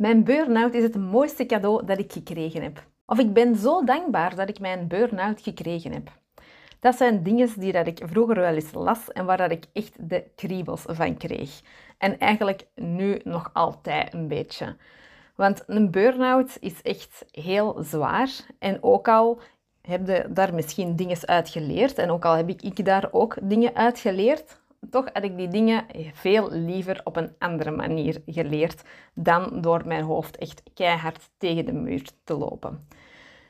Mijn burn-out is het mooiste cadeau dat ik gekregen heb. Of ik ben zo dankbaar dat ik mijn burn-out gekregen heb. Dat zijn dingen die dat ik vroeger wel eens las en waar dat ik echt de kriebels van kreeg. En eigenlijk nu nog altijd een beetje. Want een burn-out is echt heel zwaar. En ook al heb je daar misschien dingen uit geleerd, en ook al heb ik daar ook dingen uit geleerd, toch had ik die dingen veel liever op een andere manier geleerd dan door mijn hoofd echt keihard tegen de muur te lopen.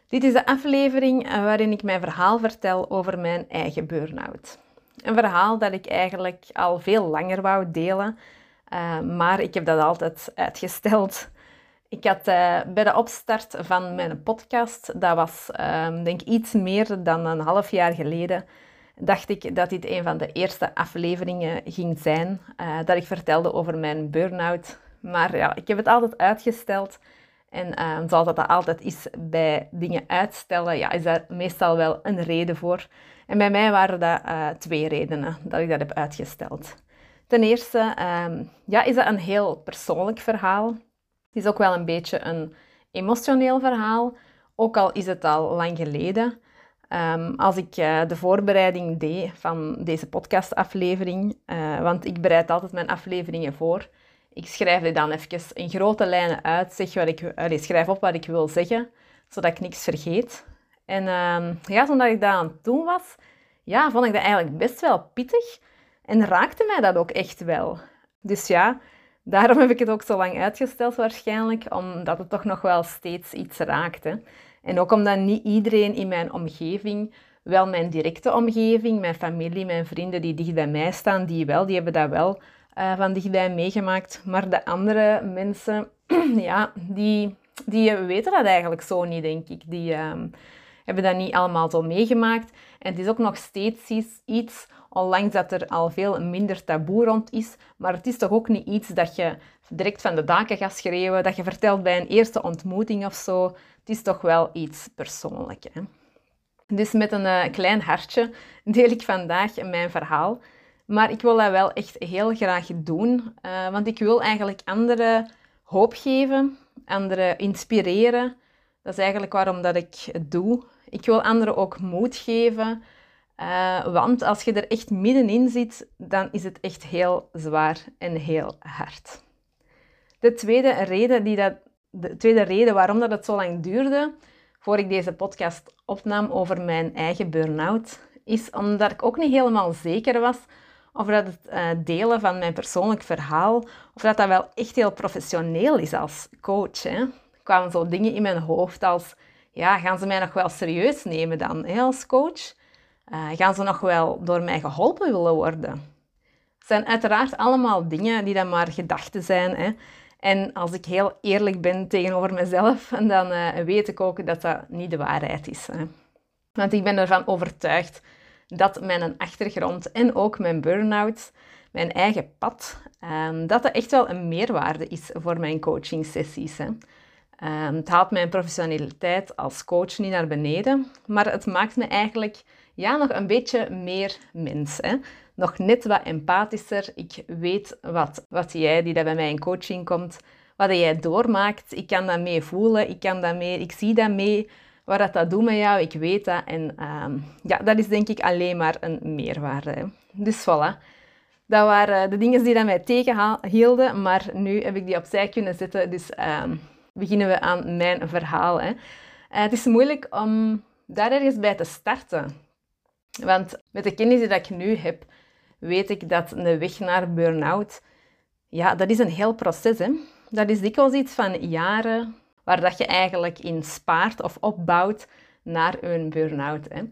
Dit is de aflevering waarin ik mijn verhaal vertel over mijn eigen burn-out. Een verhaal dat ik eigenlijk al veel langer wou delen, eh, maar ik heb dat altijd uitgesteld. Ik had uh, bij de opstart van mijn podcast, dat was uh, denk iets meer dan een half jaar geleden, dacht ik dat dit een van de eerste afleveringen ging zijn. Uh, dat ik vertelde over mijn burn-out. Maar ja, ik heb het altijd uitgesteld. En uh, zoals dat, altijd is bij dingen uitstellen, ja, is daar meestal wel een reden voor. En bij mij waren dat uh, twee redenen dat ik dat heb uitgesteld. Ten eerste um, ja, is dat een heel persoonlijk verhaal. Het is ook wel een beetje een emotioneel verhaal, ook al is het al lang geleden. Um, als ik uh, de voorbereiding deed van deze podcastaflevering, uh, want ik bereid altijd mijn afleveringen voor. Ik schrijf die dan even in grote lijnen uit, zeg wat ik, allez, schrijf op wat ik wil zeggen, zodat ik niks vergeet. En uh, ja, toen ik dat aan het doen was, ja, vond ik dat eigenlijk best wel pittig en raakte mij dat ook echt wel. Dus ja, daarom heb ik het ook zo lang uitgesteld waarschijnlijk, omdat het toch nog wel steeds iets raakte. En ook omdat niet iedereen in mijn omgeving, wel mijn directe omgeving, mijn familie, mijn vrienden die dicht bij mij staan, die wel, die hebben dat wel uh, van dichtbij meegemaakt. Maar de andere mensen, ja, die, die weten dat eigenlijk zo niet, denk ik. Die uh, hebben dat niet allemaal zo meegemaakt. En het is ook nog steeds iets, ondanks dat er al veel minder taboe rond is, maar het is toch ook niet iets dat je direct van de daken gaat schreeuwen, dat je vertelt bij een eerste ontmoeting of zo. Het is toch wel iets persoonlijks. Hè? Dus met een uh, klein hartje deel ik vandaag mijn verhaal. Maar ik wil dat wel echt heel graag doen, uh, want ik wil eigenlijk anderen hoop geven, anderen inspireren. Dat is eigenlijk waarom dat ik het doe. Ik wil anderen ook moed geven, uh, want als je er echt middenin zit, dan is het echt heel zwaar en heel hard. De tweede reden, die dat, de tweede reden waarom dat het zo lang duurde voor ik deze podcast opnam over mijn eigen burn-out, is omdat ik ook niet helemaal zeker was of dat het uh, delen van mijn persoonlijk verhaal, of dat dat wel echt heel professioneel is als coach. Hè. Er kwamen zo dingen in mijn hoofd als, ja, gaan ze mij nog wel serieus nemen dan hè, als coach? Uh, gaan ze nog wel door mij geholpen willen worden? Het zijn uiteraard allemaal dingen die dan maar gedachten zijn. Hè. En als ik heel eerlijk ben tegenover mezelf, dan uh, weet ik ook dat dat niet de waarheid is. Hè. Want ik ben ervan overtuigd dat mijn achtergrond en ook mijn burn-out, mijn eigen pad, um, dat dat echt wel een meerwaarde is voor mijn coaching sessies. Hè. Um, het haalt mijn professionaliteit als coach niet naar beneden, maar het maakt me eigenlijk ja, nog een beetje meer mens. Hè. Nog net wat empathischer. Ik weet wat, wat jij, die dat bij mij in coaching komt, wat jij doormaakt. Ik kan dat mee voelen, ik, kan dat mee, ik zie dat mee wat dat, dat doet met jou, ik weet dat. En uh, ja, dat is denk ik alleen maar een meerwaarde. Hè. Dus voilà. Dat waren de dingen die dat mij tegenhielden, maar nu heb ik die opzij kunnen zetten. Dus uh, beginnen we aan mijn verhaal. Hè. Uh, het is moeilijk om daar ergens bij te starten. Want met de kennis die ik nu heb, weet ik dat de weg naar burn-out, ja, dat is een heel proces. Hè. Dat is dikwijls iets van jaren, waar dat je eigenlijk in spaart of opbouwt naar een burn-out. Hè.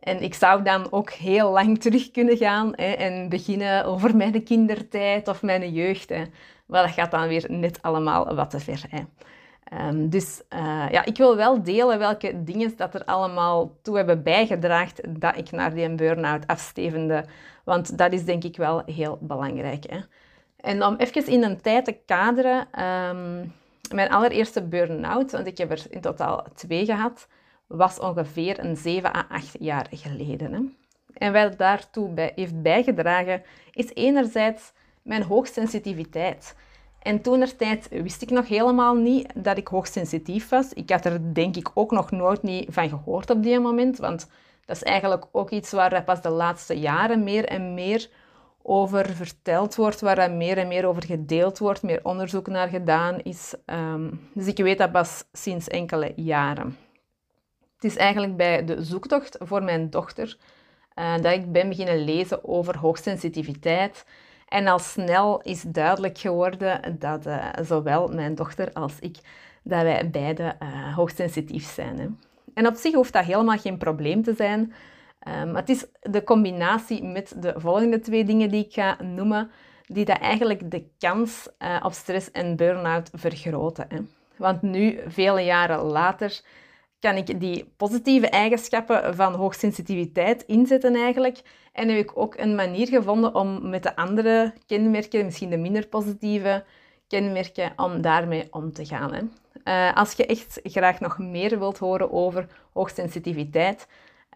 En ik zou dan ook heel lang terug kunnen gaan hè, en beginnen over mijn kindertijd of mijn jeugd. Hè. Maar dat gaat dan weer net allemaal wat te ver. Hè. Um, dus uh, ja, ik wil wel delen welke dingen dat er allemaal toe hebben bijgedragen dat ik naar die burn-out afstevende. Want dat is denk ik wel heel belangrijk. Hè. En om even in een tijd te kaderen, um, mijn allereerste burn-out, want ik heb er in totaal twee gehad, was ongeveer een 7 à 8 jaar geleden. Hè. En wat daartoe bij, heeft bijgedragen, is enerzijds mijn hoogsensitiviteit. En toen tijd wist ik nog helemaal niet dat ik hoogsensitief was. Ik had er denk ik ook nog nooit niet van gehoord op die moment, want dat is eigenlijk ook iets waar pas de laatste jaren meer en meer over verteld wordt, waar er meer en meer over gedeeld wordt, meer onderzoek naar gedaan is. Ehm, dus ik weet dat pas sinds enkele jaren. Het is eigenlijk bij de zoektocht voor mijn dochter uh, dat ik ben beginnen lezen over hoogsensitiviteit. En al snel is duidelijk geworden dat uh, zowel mijn dochter als ik, dat wij beide uh, hoogsensitief zijn. Hè. En op zich hoeft dat helemaal geen probleem te zijn. Um, het is de combinatie met de volgende twee dingen die ik ga noemen, die dat eigenlijk de kans uh, op stress en burn-out vergroten. Hè. Want nu, vele jaren later, kan ik die positieve eigenschappen van hoogsensitiviteit inzetten eigenlijk. En heb ik ook een manier gevonden om met de andere kenmerken, misschien de minder positieve kenmerken, om daarmee om te gaan. Hè. Uh, als je echt graag nog meer wilt horen over hoogsensitiviteit,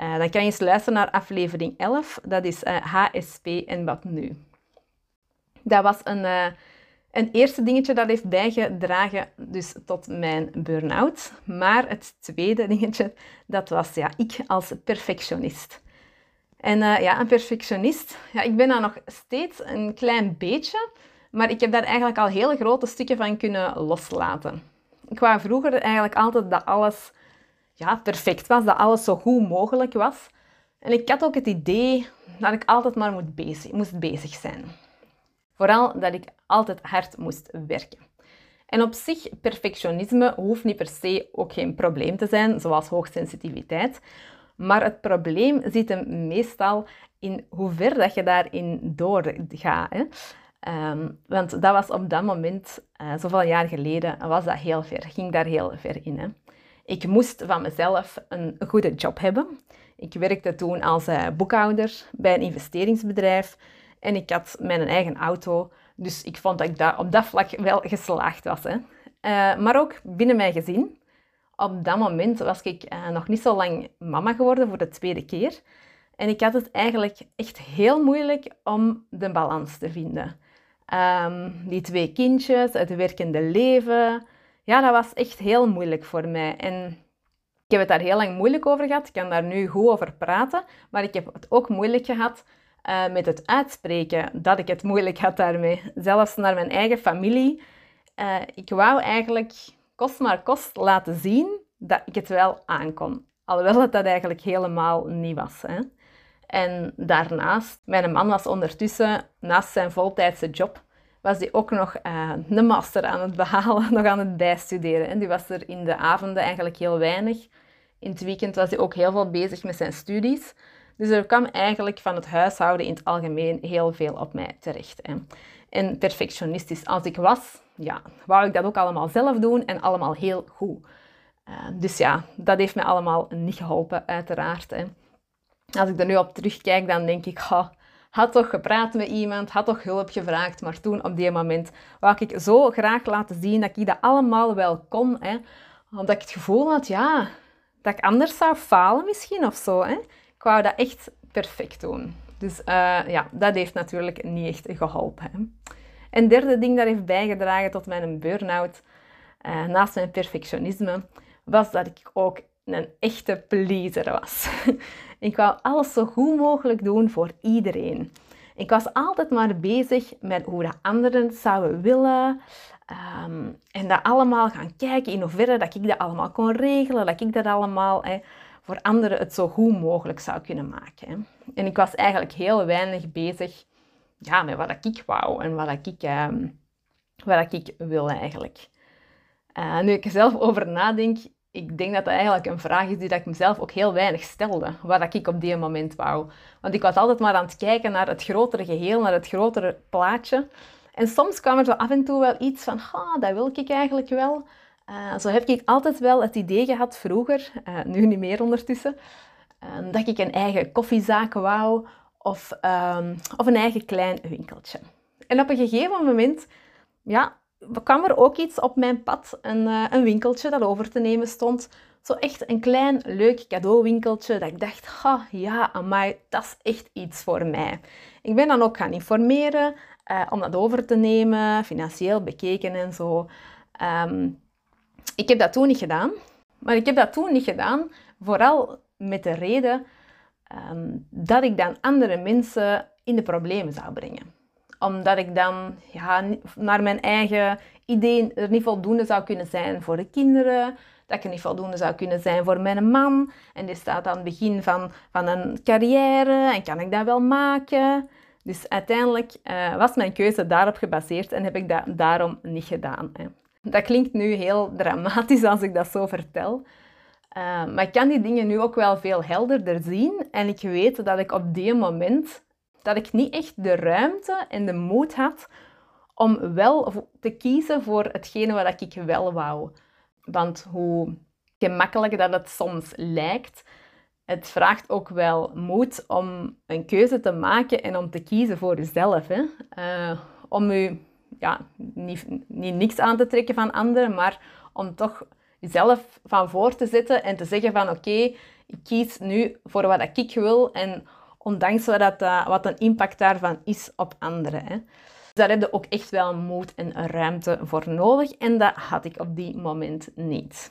uh, dan kan je eens luisteren naar aflevering 11. Dat is uh, eh, HSP en wat nu. Dat was een, een eerste dingetje dat heeft bijgedragen dus tot mijn burn-out. Maar het tweede dingetje, dat was ja, ik als perfectionist. En ja, een perfectionist, ja, ik ben daar nog steeds een klein beetje, maar ik heb daar eigenlijk al hele grote stukken van kunnen loslaten. Ik wou vroeger eigenlijk altijd dat alles ja, perfect was, dat alles zo goed mogelijk was. En ik had ook het idee dat ik altijd maar moet bezig, moest bezig zijn. Vooral dat ik altijd hard moest werken. En op zich, perfectionisme hoeft niet per se ook geen probleem te zijn, zoals hoogsensitiviteit. Maar het probleem zit hem meestal in hoe ver dat je daarin doorgaat. Hè. Um, want dat was op dat moment, uh, zoveel jaar geleden, was dat heel ver. Ging daar heel ver in. Hè. Ik moest van mezelf een goede job hebben. Ik werkte toen als uh, boekhouder bij een investeringsbedrijf en ik had mijn eigen auto. Dus ik vond dat ik daar op dat vlak wel geslaagd was. Hè. Uh, maar ook binnen mijn gezin. Op dat moment was ik uh, nog niet zo lang mama geworden voor de tweede keer. En ik had het eigenlijk echt heel moeilijk om de balans te vinden. Um, die twee kindjes, het werkende leven, ja, dat was echt heel moeilijk voor mij. En ik heb het daar heel lang moeilijk over gehad. Ik kan daar nu goed over praten. Maar ik heb het ook moeilijk gehad uh, met het uitspreken dat ik het moeilijk had daarmee. Zelfs naar mijn eigen familie. Uh, ik wou eigenlijk kost maar kost laten zien dat ik het wel aankon. Alhoewel het dat eigenlijk helemaal niet was. Hè. En daarnaast, mijn man was ondertussen naast zijn voltijdse job was hij ook nog uh, een master aan het behalen, nog aan het bijstuderen. En die was er in de avonden eigenlijk heel weinig. In het weekend was hij ook heel veel bezig met zijn studies. Dus er kwam eigenlijk van het huishouden in het algemeen heel veel op mij terecht. Hè. En perfectionistisch als ik was, ja, wou ik dat ook allemaal zelf doen en allemaal heel goed. Uh, dus ja, dat heeft mij allemaal niet geholpen, uiteraard. Hè. Als ik er nu op terugkijk, dan denk ik, ha, had toch gepraat met iemand, had toch hulp gevraagd, maar toen op die moment wou ik zo graag laten zien dat ik dat allemaal wel kon. Hè. Omdat ik het gevoel had, ja, dat ik anders zou falen misschien of zo. Hè. Ik wou dat echt perfect doen. Dus uh, ja, dat heeft natuurlijk niet echt geholpen. Hè. Een derde ding dat heeft bijgedragen tot mijn burn-out, uh, naast mijn perfectionisme, was dat ik ook een echte pleaser was. ik wou alles zo goed mogelijk doen voor iedereen. Ik was altijd maar bezig met hoe de anderen zouden willen. Ehm, en dat allemaal gaan kijken in hoeverre dat ik dat allemaal kon regelen. Dat ik dat allemaal voor anderen het zo goed mogelijk zou kunnen maken. Hè. En ik was eigenlijk heel weinig bezig ja, met wat ik wou en wat ik, um, wat ik wil eigenlijk. Uh, nu ik er zelf over nadenk, ik denk dat dat eigenlijk een vraag is die dat ik mezelf ook heel weinig stelde. Wat ik op die moment wou. Want ik was altijd maar aan het kijken naar het grotere geheel, naar het grotere plaatje. En soms kwam er zo af en toe wel iets van, ah, dat wil ik eigenlijk wel. Uh, zo heb ik altijd wel het idee gehad vroeger, uh, nu niet meer ondertussen, dat ik een eigen koffiezaak wou of, um, of een eigen klein winkeltje. En op een gegeven moment ja, kwam er ook iets op mijn pad, een, uh, een winkeltje dat over te nemen stond. Zo echt een klein, leuk cadeauwinkeltje dat ik dacht, ha, ja, amai, dat is echt iets voor mij. Ik ben dan ook gaan informeren uh, om dat over te nemen, financieel bekeken en zo. Ehm, ik heb dat toen niet gedaan. Maar ik heb dat toen niet gedaan, vooral met de reden ehm, dat ik dan andere mensen in de problemen zou brengen. Omdat ik dan ja, naar mijn eigen ideeën er niet voldoende zou kunnen zijn voor de kinderen. Dat ik er niet voldoende zou kunnen zijn voor mijn man. En die staat aan het begin van, van een carrière en kan ik dat wel maken? Dus uiteindelijk uh, was mijn keuze daarop gebaseerd en heb ik dat daarom niet gedaan. Hè. Dat klinkt nu heel dramatisch als ik dat zo vertel. Uh, maar ik kan die dingen nu ook wel veel helderder zien. En ik weet dat ik op die moment dat ik niet echt de ruimte en de moed had om wel te kiezen voor hetgene wat ik wel wou. Want hoe gemakkelijk dat het soms lijkt, het vraagt ook wel moed om een keuze te maken en om te kiezen voor jezelf. Hè? Uh, om u ja, niet, niet niks aan te trekken van anderen, maar om toch jezelf van voor te zetten en te zeggen van oké, ik kies nu voor wat ik wil en ondanks wat, dat, uh, wat een impact daarvan is op anderen. Hè. Dus daar heb je ook echt wel moed en ruimte voor nodig en dat had ik op die moment niet.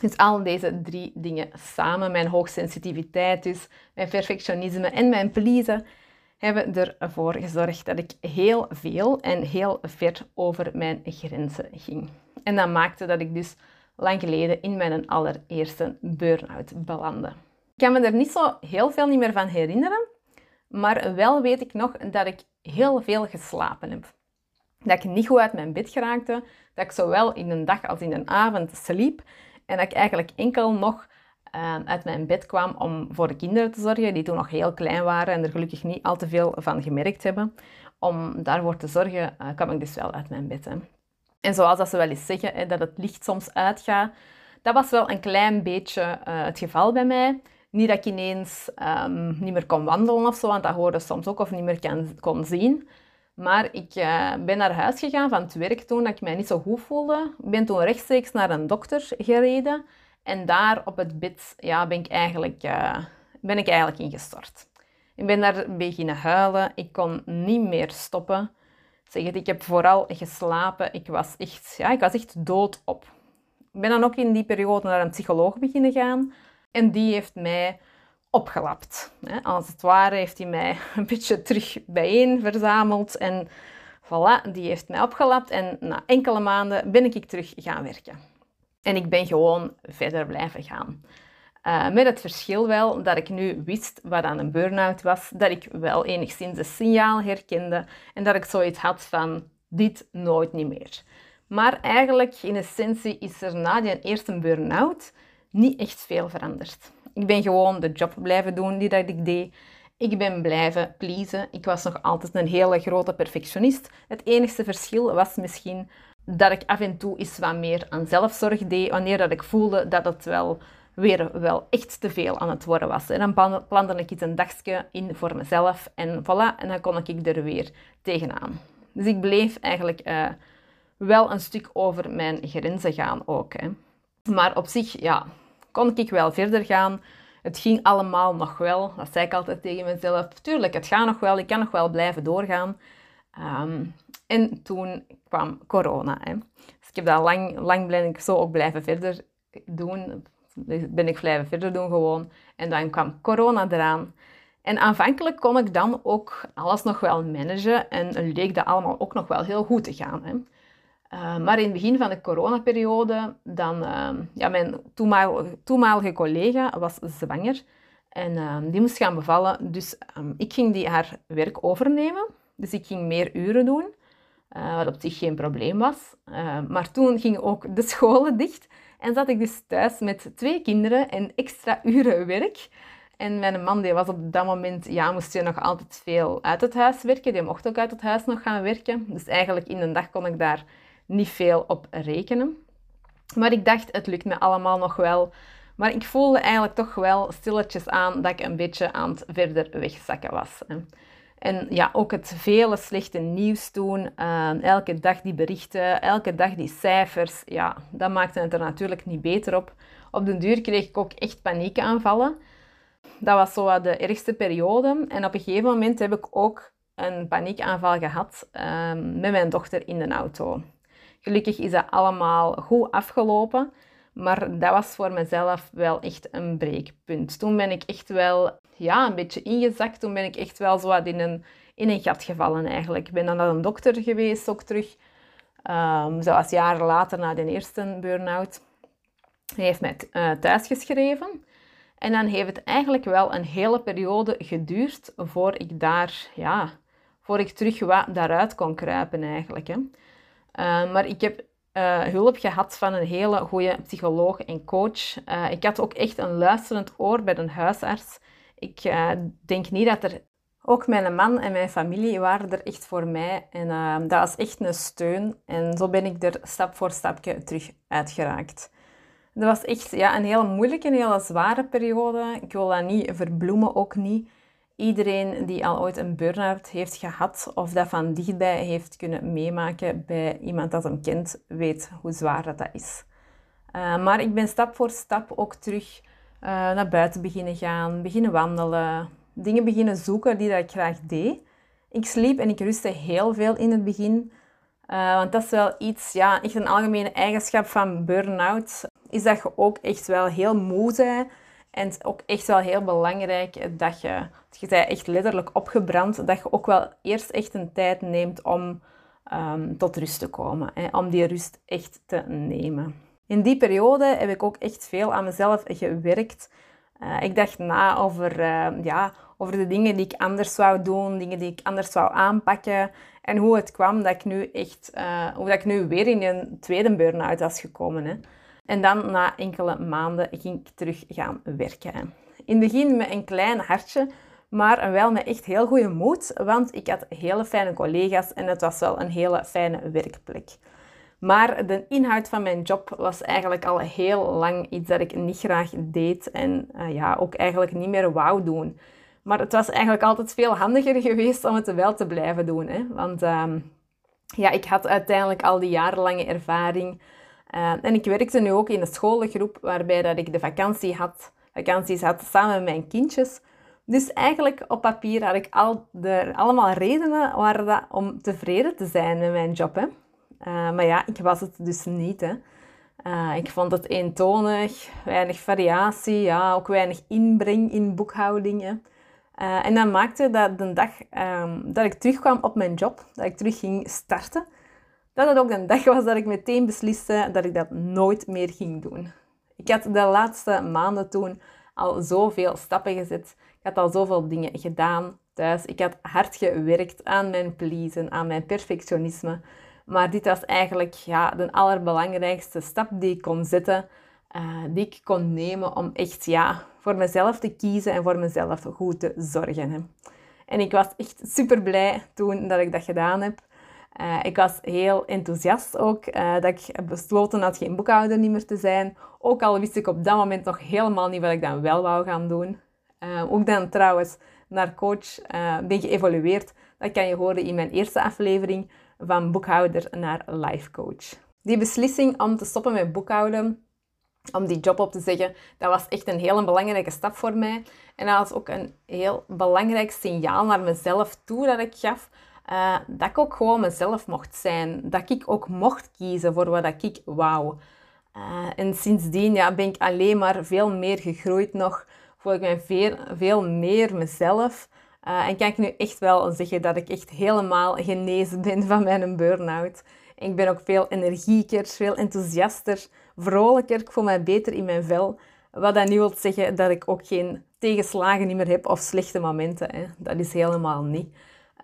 Dus al deze drie dingen samen, mijn hoogsensitiviteit dus, mijn perfectionisme en mijn pleasen, hebben ervoor gezorgd dat ik heel veel en heel ver over mijn grenzen ging. En dat maakte dat ik dus lang geleden in mijn allereerste burn-out belandde. Ik kan me er niet zo heel veel niet meer van herinneren, maar wel weet ik nog dat ik heel veel geslapen heb. Dat ik niet goed uit mijn bed geraakte, dat ik zowel in een dag als in een avond sliep en dat ik eigenlijk enkel nog uit mijn bed kwam om voor de kinderen te zorgen, die toen nog heel klein waren en er gelukkig niet al te veel van gemerkt hebben. Om daarvoor te zorgen, uh, kwam ik dus wel uit mijn bed. Hè. En zoals dat ze wel eens zeggen, hè, dat het licht soms uitgaat, dat was wel een klein beetje uh, het geval bij mij. Niet dat ik ineens um, niet meer kon wandelen of zo, want dat hoorde soms ook of niet meer kon zien. Maar ik uh, ben naar huis gegaan van het werk toen dat ik mij niet zo goed voelde. Ik ben toen rechtstreeks naar een dokter gereden. En daar op het bed ja, ben, ik eigenlijk, uh, ben ik eigenlijk ingestort. Ik ben daar beginnen huilen. Ik kon niet meer stoppen. Zeg het, ik heb vooral geslapen. Ik was echt, ja, ik was echt doodop. Ik ben dan ook in die periode naar een psycholoog beginnen gaan. En die heeft mij opgelapt. Als het ware heeft hij mij een beetje terug bijeen verzameld. En voilà, die heeft mij opgelapt. En na enkele maanden ben ik terug gaan werken. En ik ben gewoon verder blijven gaan. Uh, met het verschil wel dat ik nu wist wat aan een burn-out was, dat ik wel enigszins een signaal herkende en dat ik zoiets had van dit nooit niet meer. Maar eigenlijk in essentie is er na die eerste burn-out niet echt veel veranderd. Ik ben gewoon de job blijven doen die dat ik deed. Ik ben blijven pleasen. Ik was nog altijd een hele grote perfectionist. Het enige verschil was misschien dat ik af en toe eens wat meer aan zelfzorg deed, wanneer dat ik voelde dat het wel weer wel echt te veel aan het worden was. En dan plande ik iets een dagje in voor mezelf en voilà, en dan kon ik er weer tegenaan. Dus ik bleef eigenlijk uh, wel een stuk over mijn grenzen gaan ook. Hè. Maar op zich, ja, kon ik wel verder gaan. Het ging allemaal nog wel. Dat zei ik altijd tegen mezelf. Tuurlijk, het gaat nog wel. Ik kan nog wel blijven doorgaan. Um, en toen kwam corona. Hè. Dus ik heb dat lang, lang ben ik zo ook blijven verder doen. Ben ik blijven verder doen gewoon. En dan kwam corona eraan. En aanvankelijk kon ik dan ook alles nog wel managen en leek dat allemaal ook nog wel heel goed te gaan. Hè. Uh, maar in het begin van de coronaperiode, dan, uh, ja, mijn toenmalige, collega was zwanger en uh, die moest gaan bevallen. Dus um, ik ging die haar werk overnemen. Dus ik ging meer uren doen, uh, wat op zich geen probleem was. Uh, maar toen gingen ook de scholen dicht en zat ik dus thuis met twee kinderen en extra uren werk. En mijn man die was op dat moment, ja, moest je nog altijd veel uit het huis werken. Die mocht ook uit het huis nog gaan werken. Dus eigenlijk in een dag kon ik daar niet veel op rekenen. Maar ik dacht, het lukt me allemaal nog wel. Maar ik voelde eigenlijk toch wel stilletjes aan dat ik een beetje aan het verder wegzakken was. En ja, ook het vele slechte nieuws doen, uh, elke dag die berichten, elke dag die cijfers, ja, dat maakte het er natuurlijk niet beter op. Op den duur kreeg ik ook echt paniekaanvallen. Dat was zo de ergste periode. En op een gegeven moment heb ik ook een paniekaanval gehad ehm, met mijn dochter in de auto. Gelukkig is dat allemaal goed afgelopen, maar dat was voor mezelf wel echt een breekpunt. Toen ben ik echt wel ja, een beetje ingezakt. Toen ben ik echt wel zo wat in een, in een gat gevallen eigenlijk. Ik ben dan naar een dokter geweest ook terug. Um, zoals jaren later na de eerste burn-out. Hij heeft mij uh, thuisgeschreven. En dan heeft het eigenlijk wel een hele periode geduurd voor ik daar, ja, voor ik terug wat daaruit kon kruipen eigenlijk. Hè. Uh, maar ik heb uh, hulp gehad van een hele goede psycholoog en coach. Uh, ik had ook echt een luisterend oor bij een huisarts. Ik denk niet dat er... Ook mijn man en mijn familie waren er echt voor mij. En dat was echt een steun. En zo ben ik er stap voor stapje terug uitgeraakt. Dat was echt ja, een hele moeilijke, een hele zware periode. Ik wil dat niet verbloemen, ook niet. Iedereen die al ooit een burn-out heeft gehad of dat van dichtbij heeft kunnen meemaken bij iemand dat hem kent, weet hoe zwaar dat, dat is. Uh, maar ik ben stap voor stap ook terug uh, naar buiten beginnen gaan, beginnen wandelen, dingen beginnen zoeken die dat ik graag deed. Ik sliep en ik rustte heel veel in het begin. Uh, want dat is wel iets, ja, echt een algemene eigenschap van burn-out is dat je ook echt wel heel moe bent. En ook echt wel heel belangrijk dat je, je bent echt letterlijk opgebrand, dat je ook wel eerst echt een tijd neemt om um, tot rust te komen. Hè, om die rust echt te nemen. In die periode heb ik ook echt veel aan mezelf gewerkt. Uh, ik dacht na over, uh, ja, over de dingen die ik anders zou doen, dingen die ik anders zou aanpakken. En hoe het kwam dat ik nu echt, uh, dat ik nu weer in een tweede burn-out was gekomen. Hè. En dan na enkele maanden ging ik terug gaan werken. In het begin met een klein hartje, maar wel met echt heel goede moed, want ik had hele fijne collega's en het was wel een hele fijne werkplek. Maar de inhoud van mijn job was eigenlijk al heel lang iets dat ik niet graag deed en uh, ja, ook eigenlijk niet meer wou doen. Maar het was eigenlijk altijd veel handiger geweest om het wel te blijven doen. Hè? Want uh, ja, ik had uiteindelijk al die jarenlange ervaring uh, en ik werkte nu ook in een scholengroep waarbij dat ik de vakantie had, vakanties had samen met mijn kindjes. Dus eigenlijk op papier had ik al de, allemaal redenen waren dat, om tevreden te zijn met mijn job. Hè. Uh, maar ja, ik was het dus niet. Hè. Uh, ik vond het eentonig, weinig variatie, ja, ook weinig inbreng in boekhoudingen. Uh, en dat maakte dat de dag um, dat ik terugkwam op mijn job, dat ik terug ging starten, dat het ook een dag was dat ik meteen besliste dat ik dat nooit meer ging doen. Ik had de laatste maanden toen al zoveel stappen gezet. Ik had al zoveel dingen gedaan thuis. Ik had hard gewerkt aan mijn pleasen, aan mijn perfectionisme. Maar dit was eigenlijk ja, de allerbelangrijkste stap die ik kon zetten, uh, die ik kon nemen om echt ja, voor mezelf te kiezen en voor mezelf goed te zorgen. Hè. En ik was echt super blij toen dat ik dat gedaan heb. Uh, ik was heel enthousiast ook uh, dat ik besloten had geen boekhouder niet meer te zijn. Ook al wist ik op dat moment nog helemaal niet wat ik dan wel wou gaan doen. Uh, ook dan trouwens naar coach ben geëvolueerd. Dat kan je horen in mijn eerste aflevering van boekhouder naar life coach. Die beslissing om te stoppen met boekhouden, om die job op te zeggen, dat was echt een heel belangrijke stap voor mij. En dat was ook een heel belangrijk signaal naar mezelf toe dat ik gaf uh, dat ik ook gewoon mezelf mocht zijn. Dat ik ook mocht kiezen voor wat ik wou. Uh, en sindsdien ja, ben ik alleen maar veel meer gegroeid nog. Voel ik me veel, veel meer mezelf. Uh, en kan ik nu echt wel zeggen dat ik echt helemaal genezen ben van mijn burn-out. Ik ben ook veel energieker, veel enthousiaster, vrolijker. Ik voel me beter in mijn vel. Wat dat niet wil zeggen dat ik ook geen tegenslagen meer heb of slechte momenten. Hè. Dat is helemaal niet.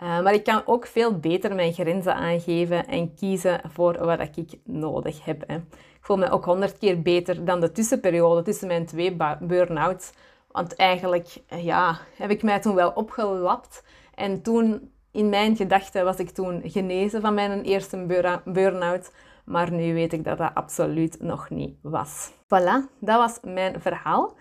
Uh, maar ik kan ook veel beter mijn grenzen aangeven en kiezen voor wat ik nodig heb. Hè. Ik voel me ook honderd keer beter dan de tussenperiode tussen mijn twee burn-outs. Want eigenlijk eh, ja, heb ik mij toen wel opgelapt. En toen, in mijn gedachten, was ik toen genezen van mijn eerste burn-out. Maar nu weet ik dat dat absoluut nog niet was. Voilà, dat was mijn verhaal.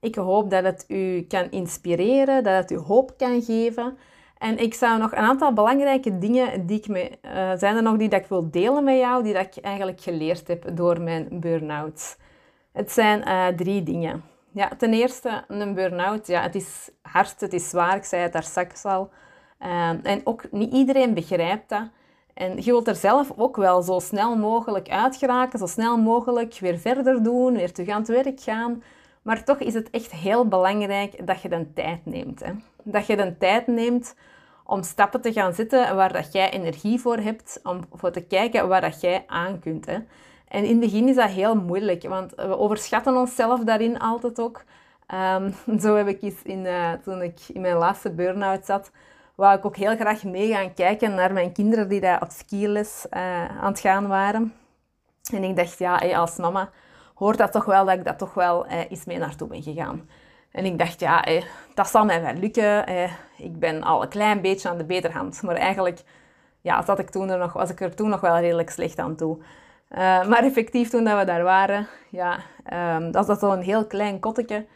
Ik hoop dat het u kan inspireren, dat het u hoop kan geven. En ik zou nog een aantal belangrijke dingen die ik me, uh, zijn er nog die dat ik wil delen met jou, die dat ik eigenlijk geleerd heb door mijn burn-out. Het zijn uh, drie dingen. Ja, ten eerste, een burn-out, ja, het is hard, het is zwaar, ik zei het daar straks al. Ehm, en ook niet iedereen begrijpt dat. En je wilt er zelf ook wel zo snel mogelijk uit geraken, zo snel mogelijk weer verder doen, weer terug aan het werk gaan. Maar toch is het echt heel belangrijk dat je de tijd neemt. Hè? Dat je de tijd neemt om stappen te gaan zetten waar dat jij energie voor hebt, om voor te kijken waar dat jij aan kunt. Hè? En in het begin is dat heel moeilijk, want we overschatten onszelf daarin altijd ook. Um, zo heb ik eens in, uh, toen ik in mijn laatste burn-out zat, wou ik ook heel graag mee gaan kijken naar mijn kinderen die daar op skiles uh, aan het gaan waren. En ik dacht, ja, als mama hoort dat toch wel dat ik dat toch wel uh, eens mee naartoe ben gegaan. En ik dacht, ja, dat zal mij wel lukken. ik ben al een klein beetje aan de beterhand. Maar eigenlijk ja, zat ik toen er nog, was ik er toen nog wel redelijk slecht aan toe. Uh, maar effectief, toen dat we daar waren, ja, um, dat was zo'n heel klein kottetje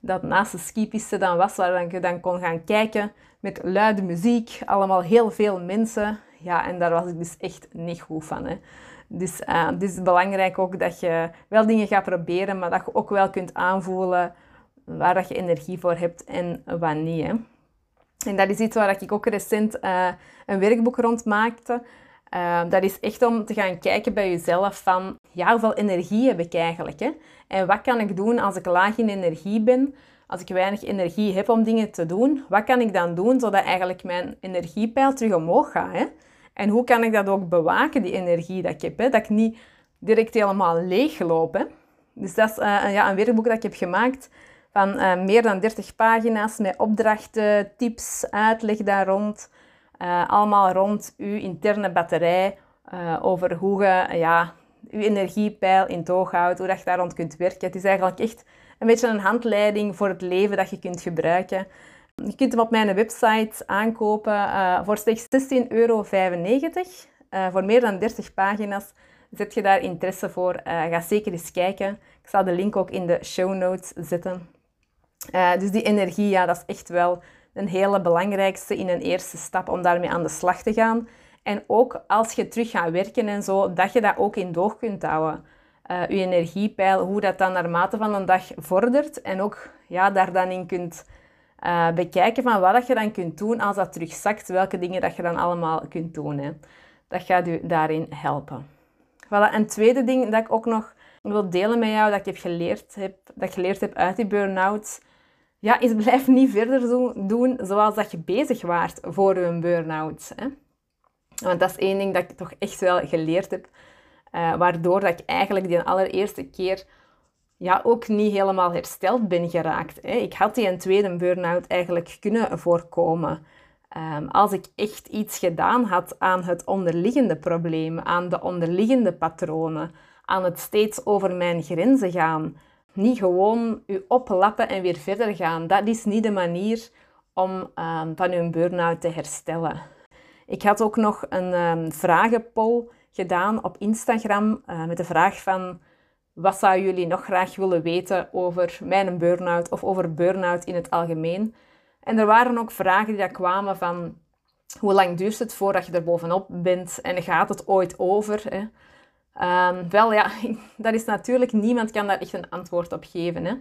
dat naast de skipiste dan was, waar je dan kon gaan kijken met luide muziek, allemaal heel veel mensen. Ja, en daar was ik dus echt niet goed van. Hè. Dus uh, het is belangrijk ook dat je wel dingen gaat proberen, maar dat je ook wel kunt aanvoelen waar dat je energie voor hebt en. Hè. En dat is iets waar ik ook recent uh, een werkboek rond maakte. Uh, dat is echt om te gaan kijken bij jezelf van, ja, hoeveel energie heb ik eigenlijk? Hè? En wat kan ik doen als ik laag in energie ben? Als ik weinig energie heb om dingen te doen, wat kan ik dan doen zodat eigenlijk mijn energiepeil terug omhoog gaat? Hè? En hoe kan ik dat ook bewaken, die energie dat ik heb? Hè? Dat ik niet direct helemaal leegloop. Hè? Dus dat is uh, ja, een werkboek dat ik heb gemaakt van uh, meer dan 30 pagina's met opdrachten, tips, uitleg daar rond. Uh, allemaal rond uw interne batterij, over hoe je ja, uw energiepeil in toog houdt, hoe dat je daar rond kunt werken. Het is eigenlijk echt een beetje een handleiding voor het leven dat je kunt gebruiken. Je kunt hem op mijn website aankopen uh, voor slechts 16,95 euro. Uh, voor meer dan 30 pagina's. Zet je daar interesse voor, uh, ga zeker eens kijken. Ik zal de link ook in de show notes zetten. Uh, dus die energie, ja, dat is echt wel een hele belangrijkste in een eerste stap om daarmee aan de slag te gaan. En ook als je terug gaat werken en zo, dat je dat ook in doog kunt houden. Uh, je energiepeil, hoe dat dan naarmate van een dag vordert. En ook ja, daar dan in kunt uh, bekijken van wat dat je dan kunt doen als dat terugzakt. Welke dingen dat je dan allemaal kunt doen. Hè. Dat gaat u daarin helpen. Voilà. Een tweede ding dat ik ook nog wil delen met jou, dat ik heb geleerd heb, dat geleerd heb uit die burn-out, ja, is blijf niet verder doen zoals dat je bezig waart voor een burn-out. Want dat is één ding dat ik toch echt wel geleerd heb. Uh, waardoor dat ik eigenlijk die allereerste keer ja, ook niet helemaal hersteld ben geraakt. Hè. Ik had die een tweede burn-out eigenlijk kunnen voorkomen. Um, als ik echt iets gedaan had aan het onderliggende probleem, aan de onderliggende patronen, aan het steeds over mijn grenzen gaan. Niet gewoon u oplappen en weer verder gaan. Dat is niet de manier om um, van uw burn-out te herstellen. Ik had ook nog een um, vragenpoll gedaan op Instagram uh, met de vraag van wat zouden jullie nog graag willen weten over mijn burn-out of over burn-out in het algemeen. En er waren ook vragen die daar kwamen van hoe lang duurt het voordat je er bovenop bent en gaat het ooit over? Hè? Um, wel ja, dat is natuurlijk, niemand kan daar echt een antwoord op geven. Hè?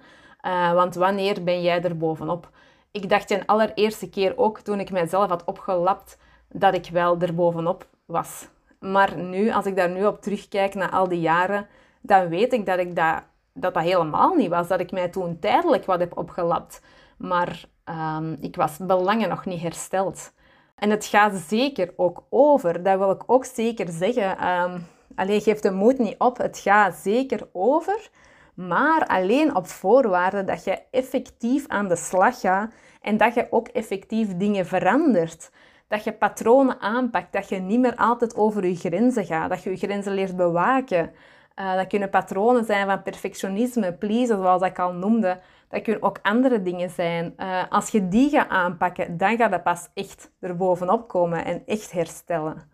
Uh, want wanneer ben jij er bovenop? Ik dacht de allereerste keer ook toen ik mijzelf had opgelapt dat ik wel er bovenop was. Maar nu, als ik daar nu op terugkijk na al die jaren, dan weet ik dat ik dat, dat, helemaal niet was. Dat ik mij toen tijdelijk wat heb opgelapt. Maar um, ik was belangen nog niet hersteld. En het gaat zeker ook over. Dat wil ik ook zeker zeggen. Um, alleen geef de moed niet op. Het gaat zeker over. Maar alleen op voorwaarde dat je effectief aan de slag gaat en dat je ook effectief dingen verandert. Dat je patronen aanpakt, dat je niet meer altijd over je grenzen gaat, dat je je grenzen leert bewaken. Uh, dat kunnen patronen zijn van perfectionisme, pleasen, zoals ik al noemde. Dat kunnen ook andere dingen zijn. Uh, als je die gaat aanpakken, dan gaat dat pas echt erbovenop komen en echt herstellen.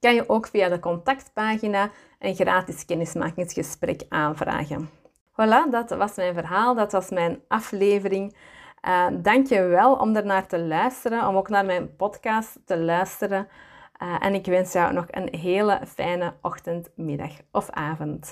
Kan je ook via de contactpagina een gratis kennismakingsgesprek aanvragen. Voilà, dat was mijn verhaal, dat was mijn aflevering. Uh, Dank je wel om ernaar te luisteren, om ook naar mijn podcast te luisteren. Uh, en ik wens jou nog een hele fijne ochtend, middag of avond.